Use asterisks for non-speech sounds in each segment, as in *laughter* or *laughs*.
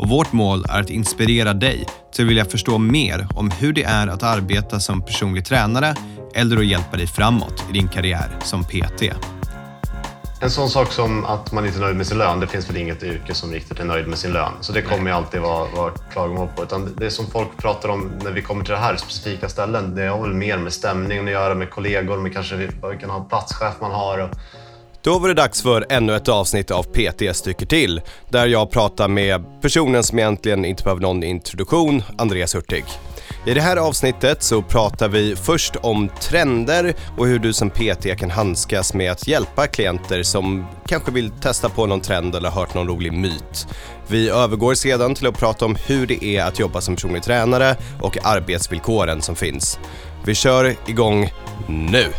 och vårt mål är att inspirera dig till att vilja förstå mer om hur det är att arbeta som personlig tränare eller att hjälpa dig framåt i din karriär som PT. En sån sak som att man inte är nöjd med sin lön, det finns väl inget yrke som riktigt är nöjd med sin lön. Så det kommer ju alltid vara, vara klagomål på. Utan det som folk pratar om när vi kommer till det här specifika ställen, det har väl mer med stämningen att göra, med kollegor, med kanske vilken platschef man har. Och då var det dags för ännu ett avsnitt av PT stycker till, där jag pratar med personen som egentligen inte behöver någon introduktion, Andreas Hurtig. I det här avsnittet så pratar vi först om trender och hur du som PT kan handskas med att hjälpa klienter som kanske vill testa på någon trend eller hört någon rolig myt. Vi övergår sedan till att prata om hur det är att jobba som personlig tränare och arbetsvillkoren som finns. Vi kör igång nu!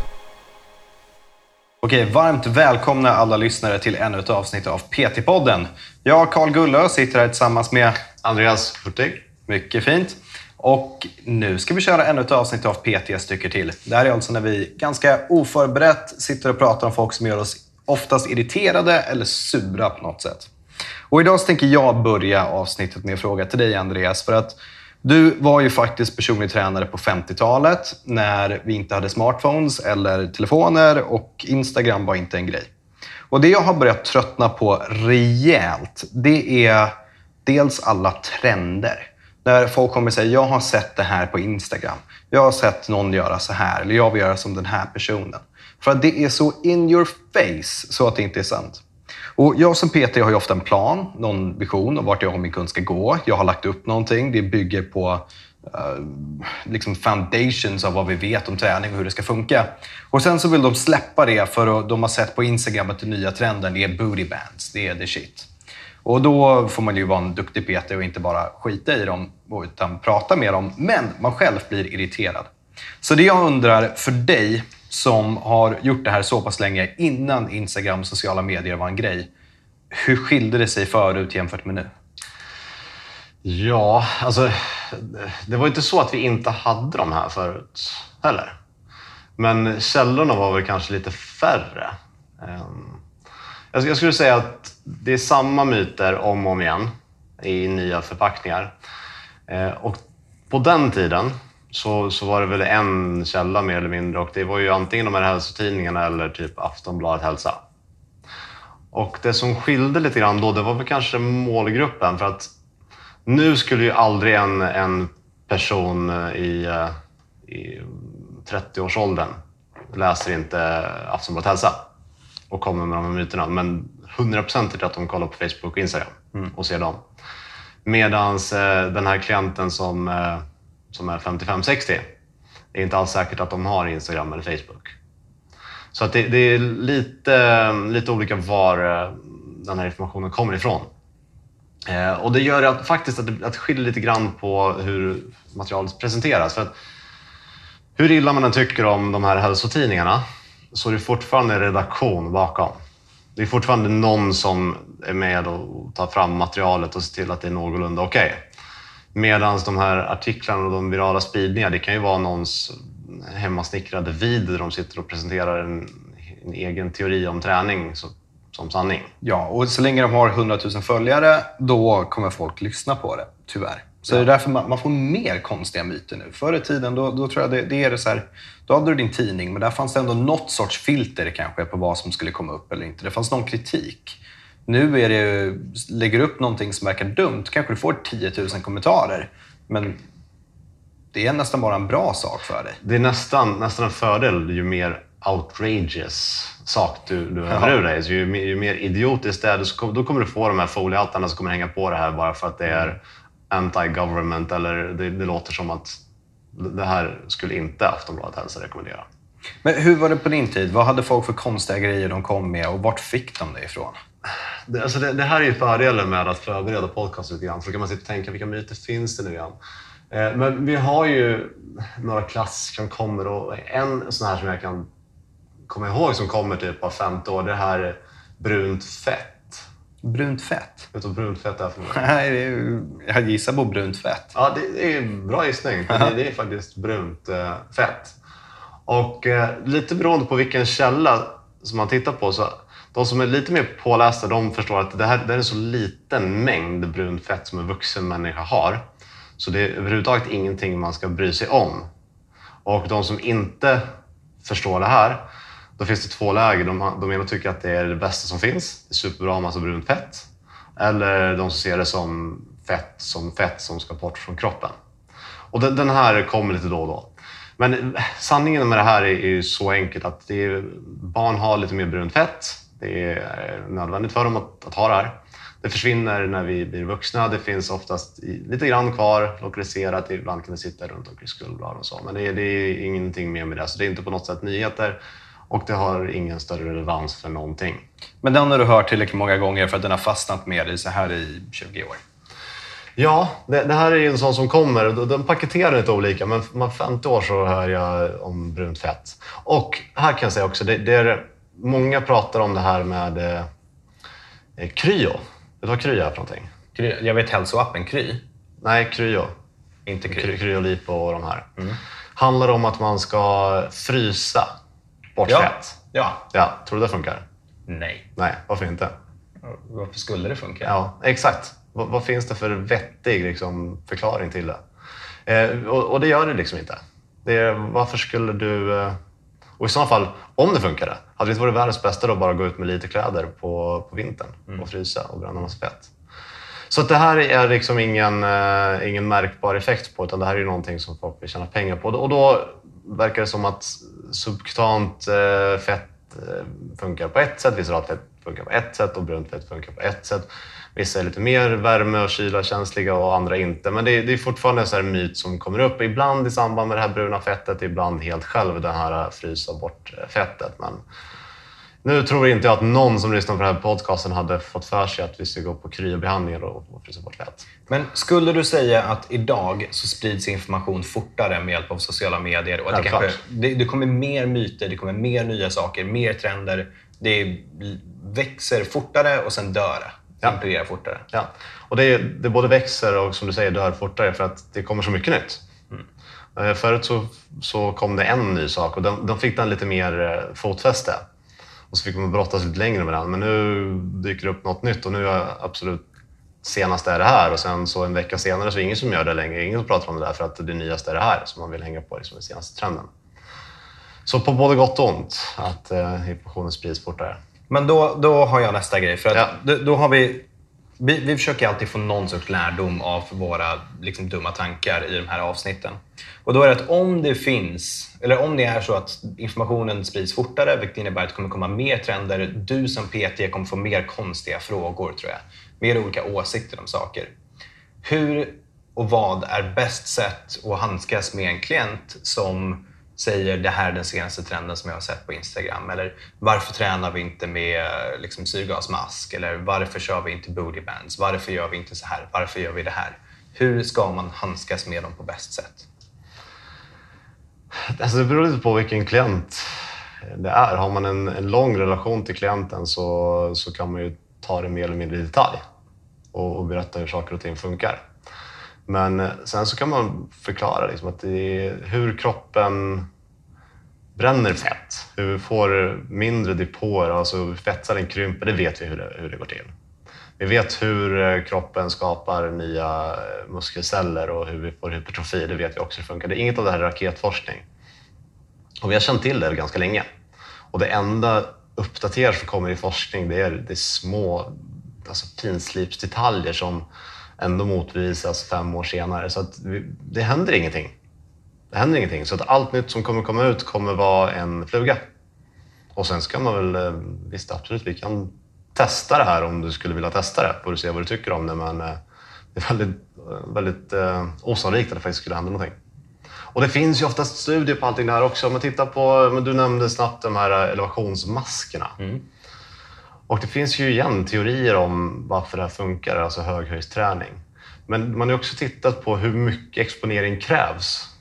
Okej, varmt välkomna alla lyssnare till ännu ett avsnitt av PT-podden. Jag, Karl Gullö, sitter här tillsammans med Andreas Hurtig. Mycket fint. Och nu ska vi köra ännu ett avsnitt av PT stycker till. Det här är alltså när vi ganska oförberett sitter och pratar om folk som gör oss oftast irriterade eller sura på något sätt. Och idag tänker jag börja avsnittet med en fråga till dig Andreas. För att du var ju faktiskt personlig tränare på 50-talet när vi inte hade smartphones eller telefoner och Instagram var inte en grej. Och det jag har börjat tröttna på rejält, det är dels alla trender. När folk kommer och säger jag har sett det här på Instagram. Jag har sett någon göra så här eller jag vill göra som den här personen. För att det är så in your face så att det inte är sant. Och jag som PT har ju ofta en plan, någon vision om vart jag och min kund ska gå. Jag har lagt upp någonting. Det bygger på uh, liksom foundations av vad vi vet om träning och hur det ska funka. Och Sen så vill de släppa det för att de har sett på Instagram att den nya trenden är booty bands. Det är the shit. Och Då får man ju vara en duktig PT och inte bara skita i dem utan prata med dem. Men man själv blir irriterad. Så det jag undrar för dig som har gjort det här så pass länge innan Instagram och sociala medier var en grej. Hur skilde det sig förut jämfört med nu? Ja, alltså det var inte så att vi inte hade de här förut heller. Men källorna var väl kanske lite färre. Ehm, jag skulle säga att det är samma myter om och om igen i nya förpackningar. Ehm, och på den tiden så, så var det väl en källa mer eller mindre och det var ju antingen de här hälsotidningarna eller typ Aftonbladet Hälsa. Och det som skilde lite grann då, det var väl kanske målgruppen för att nu skulle ju aldrig en, en person i, i 30-årsåldern läser inte Aftonbladet Hälsa och kommer med de här myterna. Men 100% är att de kollar på Facebook och Instagram mm. och ser dem. Medan eh, den här klienten som eh, som är 55-60 det är inte alls säkert att de har Instagram eller Facebook. Så att det, det, är lite, lite olika var eh, den här informationen kommer ifrån. Eh, och det gör att, faktiskt att det, att skiljer lite grann på hur materialet presenteras. För att, hur illa man än tycker om de här hälsotidningarna så är det fortfarande en redaktion bakom. Det är fortfarande någon som är med och tar fram materialet och ser till att det är någorlunda okej. Okay. Medan de här artiklarna och de virala spridningarna, det kan ju vara någons hemmasnickrade video där de sitter och presenterar en, en egen teori om träning så, som sanning. Ja, och så länge de har 100 000 följare, då kommer folk lyssna på det, tyvärr. Så ja. det är därför man, man, får mer konstiga myter nu. Förr i tiden, då, då tror jag det, det är det så här, då hade du din tidning, men där fanns det ändå något sorts filter kanske på vad som skulle komma upp eller inte. Det fanns någon kritik. Nu är det, lägger du upp någonting som verkar dumt, kanske du får 10 000 kommentarer. Men det är nästan bara en bra sak för dig. Det är nästan, nästan en fördel ju mer outrageous sak du, du hör ur dig. Så ju, ju, mer idiotiskt det är, så, då kommer du få de här foliehattarna som kommer hänga på det här bara för att det är anti-government eller det, det låter som att det här skulle inte Aftonbladet hälsa rekommendera. Men hur var det på din tid? Vad hade folk för konstiga grejer de kom med och vart fick de det ifrån? Det, alltså det, det här är ju fördelen med att förbereda podcast lite grann. Så kan man sitta och tänka, vilka myter finns det nu igen? Eh, men vi har ju... några klassiker som kommer. Och en sån här som jag kan komma ihåg som kommer typ av femte år, det här brunt fett. Brunt fett? Vet du vad brunt fett är för något? Nej, det är, jag gissar på brunt fett. Ja, det är en bra gissning. För det, det är faktiskt brunt eh, fett. Och eh, lite beroende på vilken källa som man tittar på så de som är lite mer pålästa de förstår att det här, det här är en så liten mängd brunt fett som en vuxen människa har. Så det är överhuvudtaget ingenting man ska bry sig om. Och de som inte förstår det här, då finns det två läger. De, de ena tycker att det är det bästa som finns. Det är superbra med massa brunt fett. Eller de som ser det som fett som fett som ska bort från kroppen. Och den, den här kommer lite då och då. Men sanningen med det här är ju så enkelt att det är, barn har lite mer brunt fett. Det är eh, nödvändigt för dem att, att ha det här. Det försvinner när vi blir vuxna. Det finns oftast lite grann kvar lokaliserat. Ibland kan det sitta runt omkring skuldblad och så. Men det är, det är ingenting mer med det. Så det är inte på något sätt nyheter och det har ingen större relevans för någonting. Men den har du hört tillräckligt många gånger för att den har fastnat med dig så här i 20 år? Ja, det, det, här är en sån som kommer. Den paketerar lite olika, men man 50 år så hör jag om brunt fett. Och här kan jag säga också, det, det är, många pratar om det här med eh, kryo. Vet du vad kryo är för någonting? Jag vet hälsoappen Kry. Nej, kryo. Inte Kry. Kryolipo och de här. Mm. handlar om att man ska frysa bort ja. fett. Ja. ja. Tror du det funkar? Nej. Nej, varför inte? Varför skulle det funka? Ja, exakt. Vad, vad finns det för vettig liksom, förklaring till det? Eh, och, och, det gör det liksom inte. Det är, varför skulle du... Eh, och i så fall, om det funkade, hade det inte varit världens bästa då bara gå ut med lite kläder på, på vintern mm. och frysa och bränna massa fett? Så det här är liksom ingen, eh, ingen märkbar effekt på utan det här är någonting som folk vill tjäna pengar på. Och då verkar det som att subkutant eh, fett eh, funkar på ett sätt, visceralt fett funkar på ett sätt och brunt fett funkar på ett sätt. Vissa är lite mer värme och kyla känsliga och andra inte. Men det är, det är fortfarande en sån myt som kommer upp. Ibland i samband med det här bruna fettet, ibland helt själv, det här frysa bort fettet. Men nu tror inte jag att någon som lyssnar på den här podcasten hade fått för sig att vi ska gå på kryobehandlingar och frysa bort fett. Men skulle du säga att idag så sprids information fortare med hjälp av sociala medier? Och att det, kanske, det, det kommer mer myter, det kommer mer nya saker, mer trender. Det växer fortare och sen dör det ja. implodera fortare. Ja. Och det, det både växer och som du säger dör fortare för att det kommer så mycket nytt. Mm. Eh, förut så, så kom det en ny sak och de, de fick den lite mer eh, fotfäste. Och så fick man brottas lite längre med den. Men nu dyker det upp något nytt och nu är absolut senaste är det här och sen så en vecka senare så är det ingen som gör det längre. Ingen som pratar om det där för att det nyaste är det här som man vill hänga på liksom den senaste trenden. Så på både gott och ont att eh, informationen sprids fortare. Men då, då har jag nästa grej. För att ja. då, då, har vi, vi, vi försöker alltid få någon sorts lärdom av våra liksom, dumma tankar i de här avsnitten. Och då är det att om det finns, eller om det är så att informationen sprids fortare, vilket innebär att det kommer komma mer trender. Du som PT kommer få mer konstiga frågor, tror jag. Mer olika åsikter om saker. Hur och vad är bäst sätt att handskas med en klient som säger det här är den senaste trenden som jag har sett på Instagram. Eller varför tränar vi inte med liksom, syrgasmask? Eller varför kör vi inte bootybands? Varför gör vi inte så här? Varför gör vi det här? Hur ska man handskas med dem på bäst sätt? Alltså det beror lite på vilken klient det är. Har man en, en lång relation till klienten så, så kan man ju ta det mer eller mindre i detalj och, och berätta hur saker och ting funkar. Men eh, sen så kan man förklara liksom att det är hur kroppen bränner fett, hur vi får mindre depåer, alltså hur fettcellen krymper, det vet vi hur det, hur det går till. Vi vet hur eh, kroppen skapar nya eh, muskelceller och hur vi får hypertrofi, det vet vi också hur det funkar. Det är inget av det här är raketforskning. Och vi har känt till det ganska länge. Och det enda uppdaterat som kommer i forskning det är, det är små alltså finslipsdetaljer som ändå motbevisas fem år senare. Så att vi, det händer ingenting. Det händer ingenting. Så att allt nytt som kommer komma ut kommer vara en fluga. Och sen ska man väl, eh, visst absolut, vi kan testa det här om du skulle vilja testa det. Får du se vad du tycker om det. Men eh, det är väldigt, eh, väldigt eh, osannolikt att det faktiskt skulle hända någonting. Och det finns ju oftast studier på allting det här också. Om man tittar på, men du nämnde snabbt de här elevationsmaskerna. Mm. Och det finns ju igen teorier om varför det här funkar, alltså höghöjdsträning. Men man har också tittat på hur mycket exponering krävs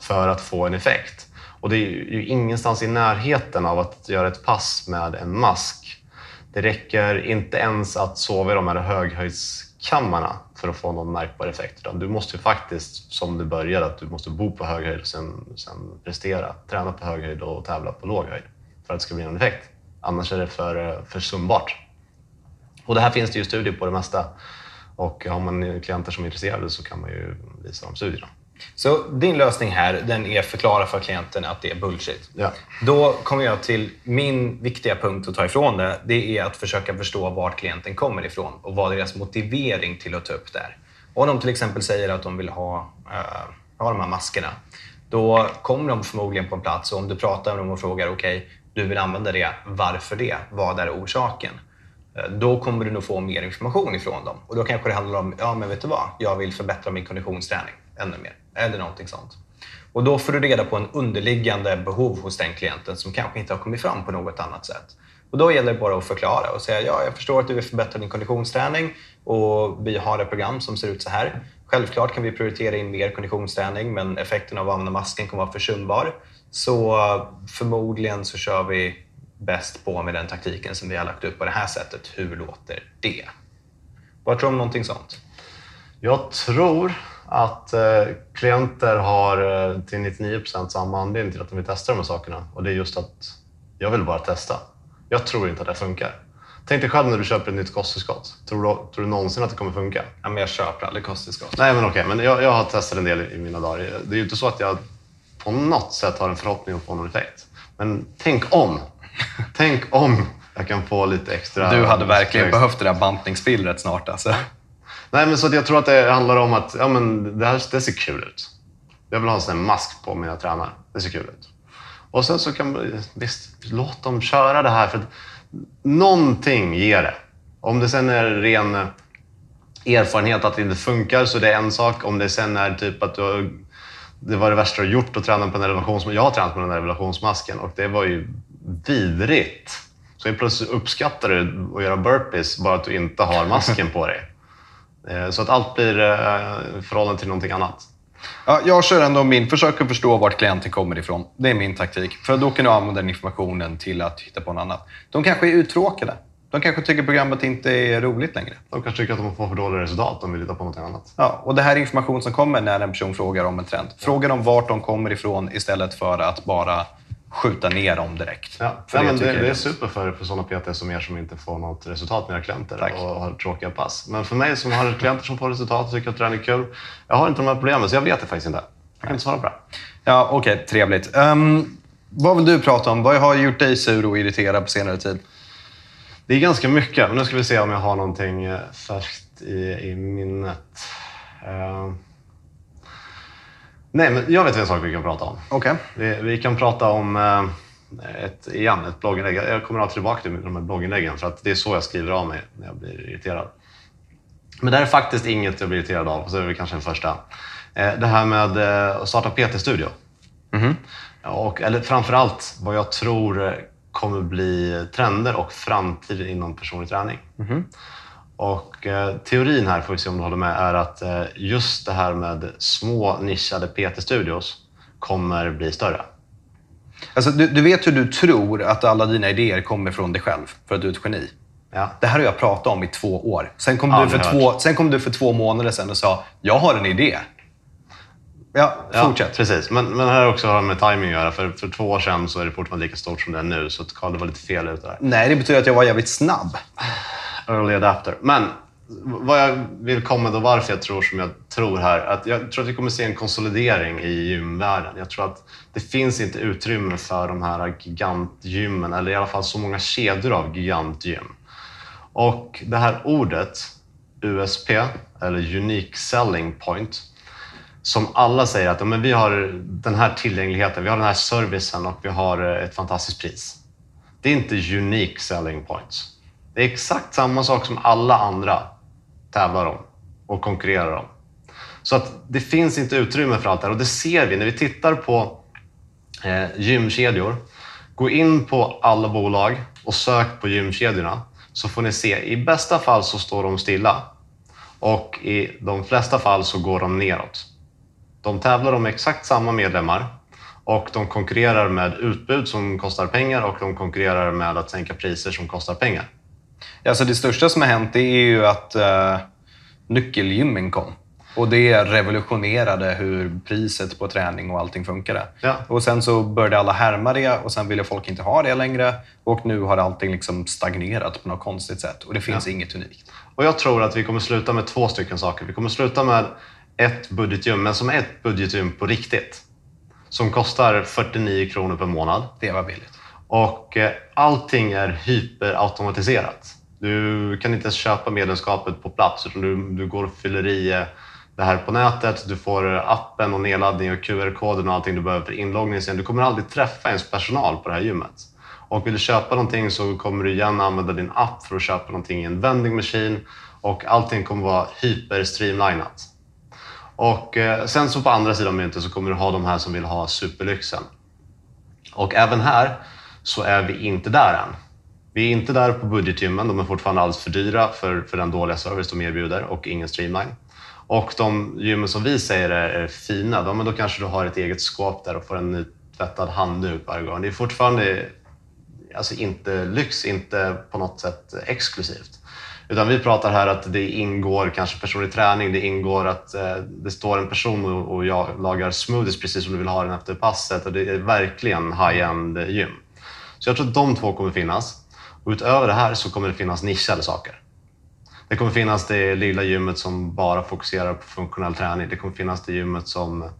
för att få en effekt. Och det är ju ingenstans i närheten av att göra ett pass med en mask. Det räcker inte ens att sova i de här höghöjdskammarna för att få någon märkbar effekt. Utan du måste ju faktiskt, som du började, att du måste bo på hög höjd och sen, sen prestera. Träna på hög höjd och tävla på låg höjd för att det ska bli någon effekt. Annars är det för försumbart. Och det här finns det ju studier på det mesta. Och har man klienter som är intresserade så kan man ju visa dem studierna. Så din lösning här, den är förklara för klienten att det är bullshit. Ja. Då kommer jag till min viktiga punkt att ta ifrån det. Det är att försöka förstå vart klienten kommer ifrån och vad deras motivering till att ta upp det är. Om de till exempel säger att de vill ha, uh, ha de här maskerna, då kommer de förmodligen på en plats och om du pratar med dem och frågar okej, okay, du vill använda det, varför det? Vad är orsaken? Eh, då kommer du nog få mer information ifrån dem. Och då kanske det handlar om, ja men vet du vad, jag vill förbättra min konditionsträning ännu mer. Eller någonting sånt. Och då får du reda på en underliggande behov hos den klienten som kanske inte har kommit fram på något annat sätt. Och då gäller det bara att förklara och säga, ja jag förstår att du vill förbättra din konditionsträning och vi har ett program som ser ut så här. Självklart kan vi prioritera in mer konditionsträning men effekten av att använda masken kommer att vara försumbar. Så förmodligen så kör vi bäst på med den taktiken som vi har lagt upp på det här sättet. Hur låter det? Vad tror du om någonting sånt? Jag tror att eh, klienter har eh, till 99 procent samma anledning till att de vill testa de här sakerna. Och det är just att jag vill bara testa. Jag tror inte att det funkar. Tänk dig själv när du köper ett nytt kosttillskott. Tror du, tror du någonsin att det kommer funka? Ja, men jag köper aldrig kosttillskott. Nej, men okej. Okay. Men jag, jag har testat en del i mina dagar. Det är ju inte så att jag på något sätt har en förhoppning om att få någon effekt. Men tänk om! *laughs* tänk om jag kan få lite extra... Du hade verkligen behövt det där bantningspillret snart alltså. Nej, men så jag tror att det handlar om att ja, men det, här, det ser kul ut. Jag vill ha en sån mask på mina tränare. Det ser kul ut. Och sen så kan man, visst, låt dem köra det här. För någonting ger det. Om det sen är ren erfarenhet att det inte funkar så det är en sak. Om det sen är typ att du, det var det värsta du har gjort att träna på en elevationsmask. Jag har tränat på den här elevationsmasken och det var ju vidrigt. Så plötsligt uppskattar du att göra burpees bara att du inte har masken på dig. *laughs* Eh, så att allt blir eh, i förhållande till någonting annat. Ja, jag kör ändå min, försök att förstå vart klienten kommer ifrån. Det är min taktik. För då kan du använda den informationen till att hitta på något annat. De kanske är uttråkade. De kanske tycker programmet inte är roligt längre. De kanske tycker att de får för dåliga resultat. De vill hitta på något annat. Ja, och det här är information som kommer när en person frågar om en trend. Fråga dem vart de kommer ifrån istället för att bara skjuta ner dem direkt. Ja, för ja, det, det, det är super för, för sådana PT som er som inte får något resultat med era klienter Tack. och har tråkiga pass. Men för mig som har klienter som får resultat och tycker att träning är kul, jag har inte de här problemen så jag vet det faktiskt inte. Jag kan inte svara på det. Ja, Okej, okay, trevligt. Um, vad vill du prata om? Vad har gjort dig sur och irriterad på senare tid? Det är ganska mycket, men nu ska vi se om jag har någonting eh, färskt i, i minnet. Uh, Nej, men jag vet en sak vi kan prata om. Okay. Vi, vi kan prata om eh, ett, igen, ett blogginlägg. Jag kommer alltid tillbaka till de här blogginläggen för att det är så jag skriver av mig när jag blir irriterad. Men det här är faktiskt inget jag blir irriterad av, så är det kanske den första. Det här med att starta PT-studio. Mm -hmm. och, eller framförallt vad jag tror kommer bli trender och framtid inom personlig träning. Mm. Och eh, teorin här, får vi se om du håller med, är att eh, just det här med små nischade PT-studios kommer bli större. Alltså, du, du, vet hur du tror att alla dina idéer kommer från dig själv för att du är ett geni. Ja. Det här har jag pratat om i två år. Sen kom, ja, du, för två, sen kom du för två månader sedan och sa “Jag har en idé”. Ja, fortsätt. Ja, precis. Men, men här har också med timing att göra. För, för två år sedan så är det fortfarande lika stort som det är nu. Så Carl, det var lite fel ute där. Nej, det betyder att jag var jävligt snabb early adapter. Men vad jag vill komma då, varför jag tror som jag tror här, att jag tror att vi kommer se en konsolidering i gymvärlden. Jag tror att det finns inte utrymme för de här gigantgymmen, eller i alla fall så många kedjor av gigantgym. Och det här ordet, USP, eller Unique Selling Point, som alla säger att men vi har den här tillgängligheten, vi har den här servicen och vi har eh, ett fantastiskt pris. Det är inte unique selling points. Det är exakt samma sak som alla andra tävlar om och konkurrerar om. Så att det finns inte utrymme för allt det här och det ser vi när vi tittar på eh, gymkedjor. Gå in på alla bolag och sök på gymkedjorna så får ni se. I bästa fall så står de stilla och i de flesta fall så går de neråt. De tävlar om exakt samma medlemmar och de konkurrerar med utbud som kostar pengar och de konkurrerar med att sänka priser som kostar pengar. Alltså det största som har hänt det är ju att uh, nyckelgymmen kom. Och det revolutionerade hur priset på träning och allting funkade. Ja. Och sen så började alla härma det och sen ville folk inte ha det längre. Och nu har allting liksom stagnerat på något konstigt sätt. Och det finns Ja. inget unikt. Och jag tror att vi kommer sluta med två stycken saker. Vi kommer sluta med ett budgetgym, men som ett budgetgym på riktigt. Som kostar 49 kronor per månad. Det var billigt. Och eh, allting är hyperautomatiserat. Du kan inte ens köpa medlemskapet på plats utan du, du går och fyller i eh, det här på nätet. Du får appen och nedladdning och QR-koden och allting du behöver för inloggning sen. Du kommer aldrig träffa ens personal på det här gymmet. Och vill du köpa någonting så kommer du igen använda din app för att köpa någonting i en vending machine och allting kommer vara hyper-streamlinat. Och eh, sen så på andra sidan myntet så kommer du ha de här som vill ha superlyxen. Och även här så är vi inte där än. Vi är inte där på budgetgymmen. De är fortfarande alldeles för dyra för, för den dåliga service de erbjuder och ingen streamline. Och de gymmen som vi säger är, är fina, då, men då kanske du har ett eget skåp där och får en nytvättad handduk varje gång. Det är fortfarande alltså inte lyx, inte på något sätt exklusivt. Utan vi pratar här att det ingår kanske personlig träning, det ingår att eh, det står en person och, och jag lagar smoothies precis som du vill ha den efter passet och det är verkligen high-end gym. Så jag tror att de två kommer finnas. Och utöver det här så kommer det finnas nischade saker. Det kommer finnas det lilla gymmet som bara fokuserar på funktionell träning. Det kommer finnas det gymmet som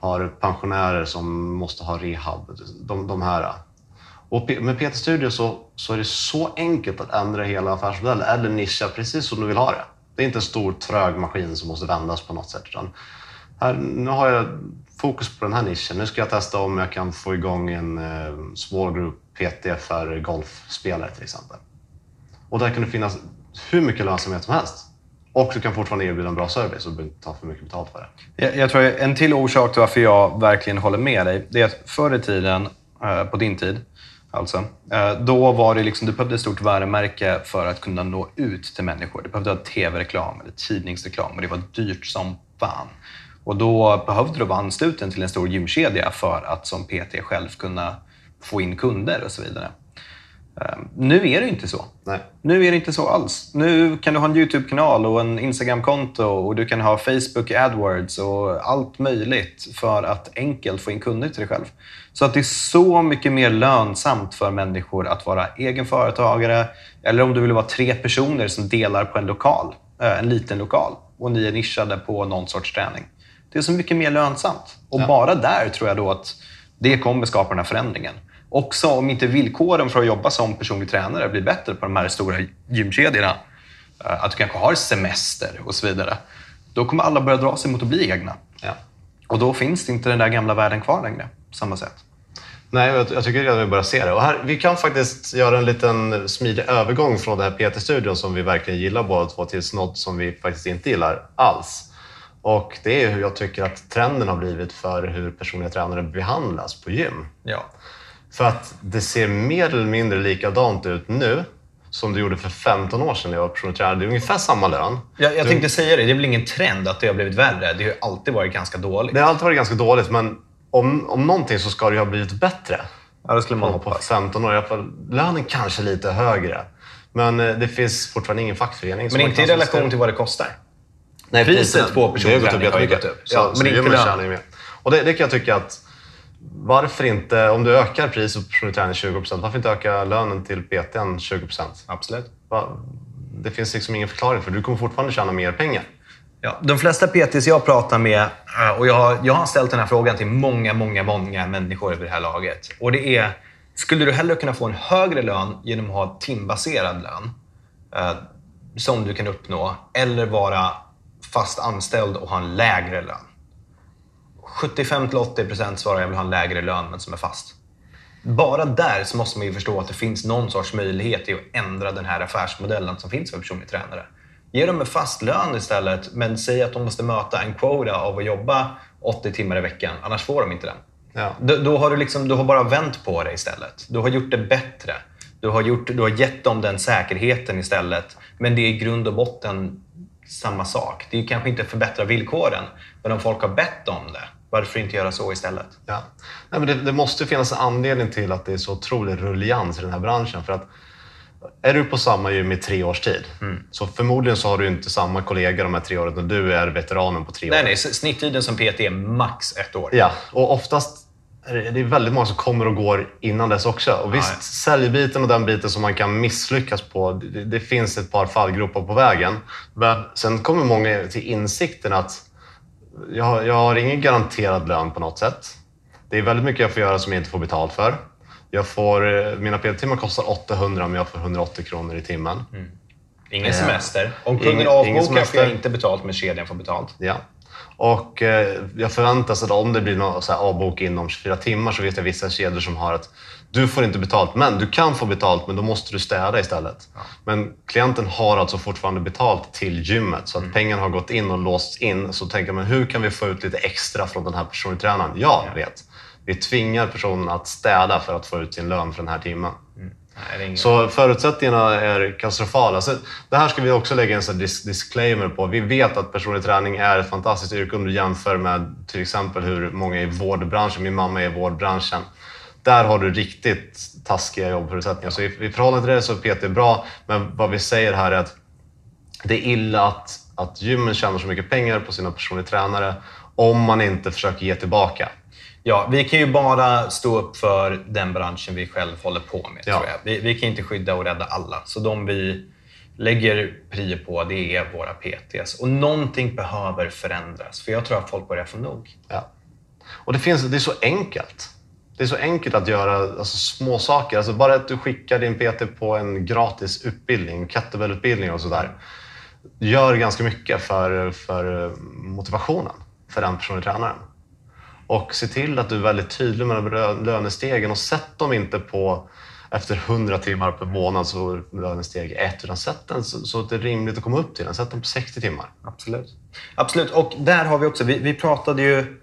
har pensionärer som måste ha rehab. De, de här. Och med PT Studio så, så är det så enkelt att ändra hela affärsmodellen eller nischa precis som du vill ha det. Det är inte en stor trög maskin som måste vändas på något sätt. Utan här, nu har jag fokus på den här nischen. Nu ska jag testa om jag kan få igång en eh, small group PT för golfspelare till exempel. Och där kan det finnas hur mycket lönsamhet som helst. Och du kan fortfarande erbjuda en bra service och inte ta för mycket betalt för det. Jag, jag tror en till orsak till varför jag verkligen håller med dig, det är att förr i tiden, eh, på din tid, alltså, eh, då var det liksom, du behövde ett stort varumärke för att kunna nå ut till människor. Du behövde ha tv-reklam eller tidningsreklam och det var dyrt som fan. Och då behövde du vara ansluten till en stor gymkedja för att som PT själv kunna få in kunder och så vidare. Eh, Nu är det inte så. Nej. Nu är det inte så alls. Nu kan du ha en YouTube-kanal och en Instagram-konto och du kan ha Facebook AdWords och allt möjligt för att enkelt få in kunder till dig själv. Så att det är så mycket mer lönsamt för människor att vara egen företagare eller om du vill vara tre personer som delar på en lokal, eh, en liten lokal och ni är nischade på någon sorts träning. Det är så mycket mer lönsamt. Och Ja. bara där tror jag då att det kommer skapa den här förändringen. Också om inte villkoren för att jobba som personlig tränare blir bättre på de här stora gymkedjorna, eh, att du kanske har semester och så vidare, då kommer alla börja dra sig mot att bli egna. Ja. Och då finns det inte den där gamla världen kvar längre på samma sätt. Nej, jag, jag tycker redan vi börjar se det. Och här, vi kan faktiskt göra en liten smidig övergång från det här PT-studion som vi verkligen gillar båda två till något som vi faktiskt inte gillar alls. Och det är hur jag tycker att trenden har blivit för hur personliga tränare behandlas på gym. Ja. För att det ser mer eller mindre likadant ut nu som det gjorde för 15 år sedan när jag var personlig tränare. Det är ungefär samma lön. Jag, jag Du- tänkte säga det, det är väl ingen trend att det har blivit värre. Det har alltid varit ganska dåligt. Det har alltid varit ganska dåligt, men om, om någonting så ska det ju ha blivit bättre. Ja, det skulle man på, på hoppas. 15 år. Lönen kanske lite högre. Men eh, det finns fortfarande ingen fackförening som Men inte i relation till vad det kostar. Nej, priset på personlig träning har ju gått upp. Så, Ja, så men det inte gör man lön. tjänar ju mer. Och det, det kan jag tycka att varför inte, om du ökar priset på personlig träning 20% varför inte öka lönen till PTn 20 Absolut. Va- Det finns liksom ingen förklaring för. Du kommer fortfarande tjäna mer pengar. Ja, de flesta PTs jag pratar med, eh, och jag har, jag har ställt den här frågan till många, många, många människor över det här laget. Och det är, skulle du hellre kunna få en högre lön genom att ha timbaserad lön, eh, som du kan uppnå, eller vara fast anställd och ha en lägre lön? 75-80% svarar jag vill ha en lägre lön, men som är fast. Bara där så måste man ju förstå att det finns någon sorts möjlighet i att ändra den här affärsmodellen som finns för personlig tränare. Ge dem en fast lön istället, men säg att de måste möta en quota av att jobba 80 timmar i veckan, annars får de inte den. Ja. Då, då, har du liksom, du har bara vänt på det istället. Du har gjort det bättre. Du har, gjort, du har gett dem den säkerheten istället. Men det är i grund och botten samma sak. Det är kanske inte förbättra villkoren, men om folk har bett om det, varför inte göra så istället? Ja. Nej, men det, det måste finnas en anledning till att det är så otrolig rullians i den här branschen. För att är du på samma gym i tre års tid, Mm. så förmodligen så har du inte samma kollegor de här tre åren och du är veteranen på tre år. Nej, nej, s- snitttiden som PT är max ett år. Ja, och oftast är det det är väldigt många som kommer och går innan dess också. Och visst, Ja, ja. säljbiten och den biten som man kan misslyckas på, det, det finns ett par fallgropar på vägen. Men sen kommer många till insikten att jag, har- jag har ingen garanterad lön på något sätt. Det är väldigt mycket jag får göra som jag inte får betalt för. Jag får, eh, mina PT-timmar kostar 800 men jag får 180 kronor i timmen. Ingen Ja. semester. Om kunden avbokar får jag inte betalt, men kedjan får betalt. Ja. Och eh, jag förväntar sig att om det blir någon så avbok inom 24 timmar så vet jag vissa kedjor som har att du får inte betalt, men du kan få betalt, men då måste du städa istället. Men klienten har alltså fortfarande betalt till gymmet, så att pengarna har gått in och låsts in. Så tänker man, hur kan vi få ut lite extra från den här personliga tränaren? Jag vet. Vi tvingar personen att städa för att få ut sin lön för den här timmen. Nej, ingen... Så förutsättningarna är katastrofala. Så det här ska vi också lägga en sån dis- disclaimer på. Vi vet att personlig träning är ett fantastiskt yrke om du jämför med till exempel hur många i vårdbranschen. Min mamma är i vårdbranschen. Där har du riktigt taskiga jobbförutsättningar. Så i, i förhållande till det så är PT bra, men vad vi säger här är att det är illa att, att gymmen tjänar så mycket pengar på sina personliga tränare om man inte försöker ge tillbaka. Ja, vi kan ju bara stå upp för den branschen vi själv håller på med. Ja. Tror jag. Vi, vi kan inte skydda och rädda alla. Så de vi lägger prio på, det är våra PTs. Och någonting behöver förändras, för jag tror att folk börjar få nog. Ja. Och det, finns, det är så enkelt. Det är så enkelt att göra alltså, små saker. Alltså, bara att du skickar din PT på en gratis utbildning, kettlebellutbildning och sådär, gör ganska mycket för, för motivationen för den personliga tränaren. Och se till att du är väldigt tydlig med lönestegen och sätt dem inte på efter 100 timmar per månad så är lönesteg ett. utan sätt den så, så att det är rimligt att komma upp till den. Sätt den på 60 timmar. Absolut. Absolut. Och där har vi också, vi, vi pratade ju,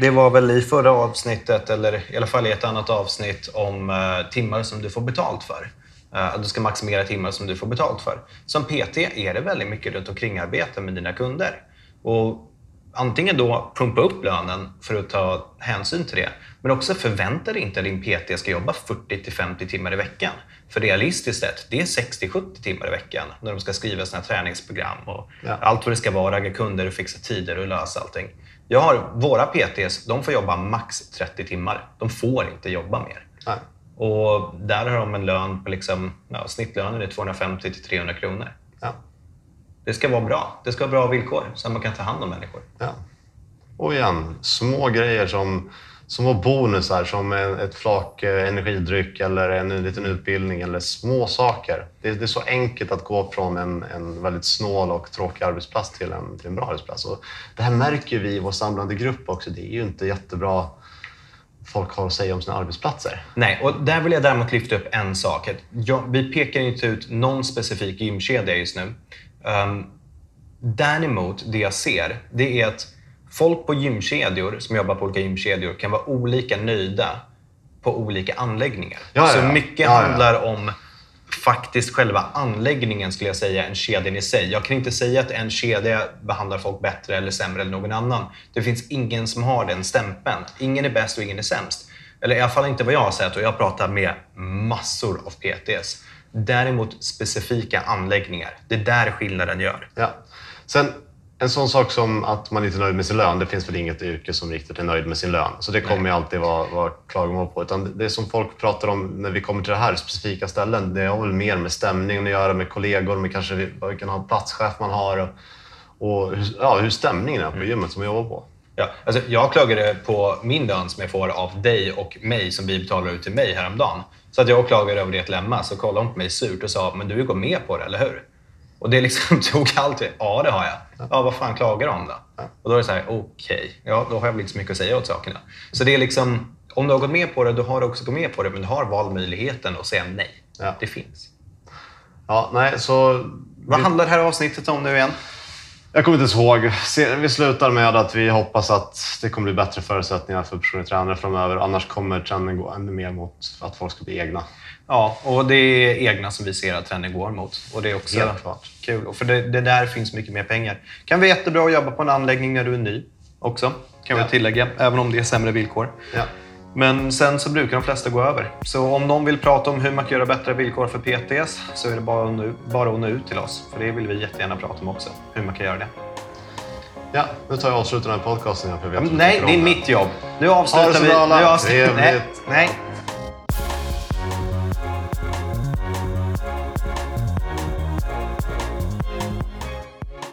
det var väl i förra avsnittet, eller i alla fall i ett annat avsnitt, om eh, timmar som du får betalt för. Eh, att du ska maximera timmar som du får betalt för. Som PT är det väldigt mycket runt omkring arbete med dina kunder. Och antingen då pumpa upp lönen för att ta hänsyn till det, men också förvänta dig inte att din PT ska jobba 40-50 timmar i veckan. För realistiskt sett, det är 60-70 timmar i veckan när de ska skriva sina träningsprogram och Ja. allt vad det ska vara, ragga kunder och fixa tider och lösa allting. Jag har, våra PTs, de får jobba max 30 timmar. De får inte jobba mer. Nej. Och där har de en lön på liksom, ja, snittlönen är 250-300 kronor. Ja. Det ska vara bra. Det ska vara bra villkor så att man kan ta hand om människor. Ja. Och igen, små grejer som små bonusar som en, ett flak eh, energidryck eller en, liten utbildning eller små saker. Det, det är så enkelt att gå från en, en väldigt snål och tråkig arbetsplats till en, till en bra arbetsplats. Och det här märker vi i vår samlande grupp också. Det är ju inte jättebra folk har att säga om sina arbetsplatser. Nej, och där vill jag däremot lyfta upp en sak. Jag, vi pekar inte ut någon specifik gymkedja just nu. Um, däremot, det jag ser, det är att folk på gymkedjor som jobbar på olika gymkedjor kan vara olika nöjda på olika anläggningar. Ja, ja, Så ja. mycket Ja, ja. handlar om faktiskt själva anläggningen skulle jag säga, än kedjan i sig. Jag kan inte säga att en kedja behandlar folk bättre eller sämre än någon annan. Det finns ingen som har den stämpeln. Ingen är bäst och ingen är sämst. Eller i alla fall inte vad jag har sett och jag pratar med massor av PTs. Däremot specifika anläggningar. Det är där skillnaden gör. Ja. Sen en sån sak som att man inte är nöjd med sin lön. Det finns väl inget yrke som riktigt är nöjd med sin lön. Så det kommer ju alltid vara, vara klagomål på. Utan det som folk pratar om när vi kommer till det här specifika ställen, det har väl mer med stämningen att göra, med kollegor, med kanske vilken platschef man har och, och hur, ja, hur stämningen är på gymmet som jag jobbar på. Ja, alltså jag klagade på min lön som jag får av dig och mig som vi betalar ut till mig häromdagen. Så att jag klagade över det till Emma, så kollade hon på mig surt och sa “men du går med på det, eller hur?” Och det liksom *laughs* tog alltid “ja, det har jag”. Ja, vad fan klagar du om då? Och då är det så här, okej, ja, då har jag väl inte så mycket att säga åt sakerna. Så det är liksom, om du har gått med på det, då har du också gått med på det, men du har valmöjligheten att säga nej. Ja. Det finns. Ja, nej, så... Vad handlar det här avsnittet om nu igen? Jag kommer inte ens ihåg. Vi slutar med att vi hoppas att det kommer bli bättre förutsättningar för personliga tränare framöver. Annars kommer trenden gå ännu mer mot att folk ska bli egna. Ja, och det är egna som vi ser att trenden går mot. Och det är också Helt klart. kul. Och för det, det där finns mycket mer pengar. kan vara jättebra att jobba på en anläggning när du är ny också, kan vi Ja. tillägga. Även om det är sämre villkor. Ja. Men sen så brukar de flesta gå över. Så om någon vill prata om hur man kan göra bättre villkor för PTS så är det bara att nå, bara att nå ut till oss. För det vill vi jättegärna prata om också. Hur man kan göra det. ja, nu tar jag och avslutar den här podcasten. jag vet Ja, nej, det är mitt jobb. Nu avslutar vi. nu avslutar, nej, nej.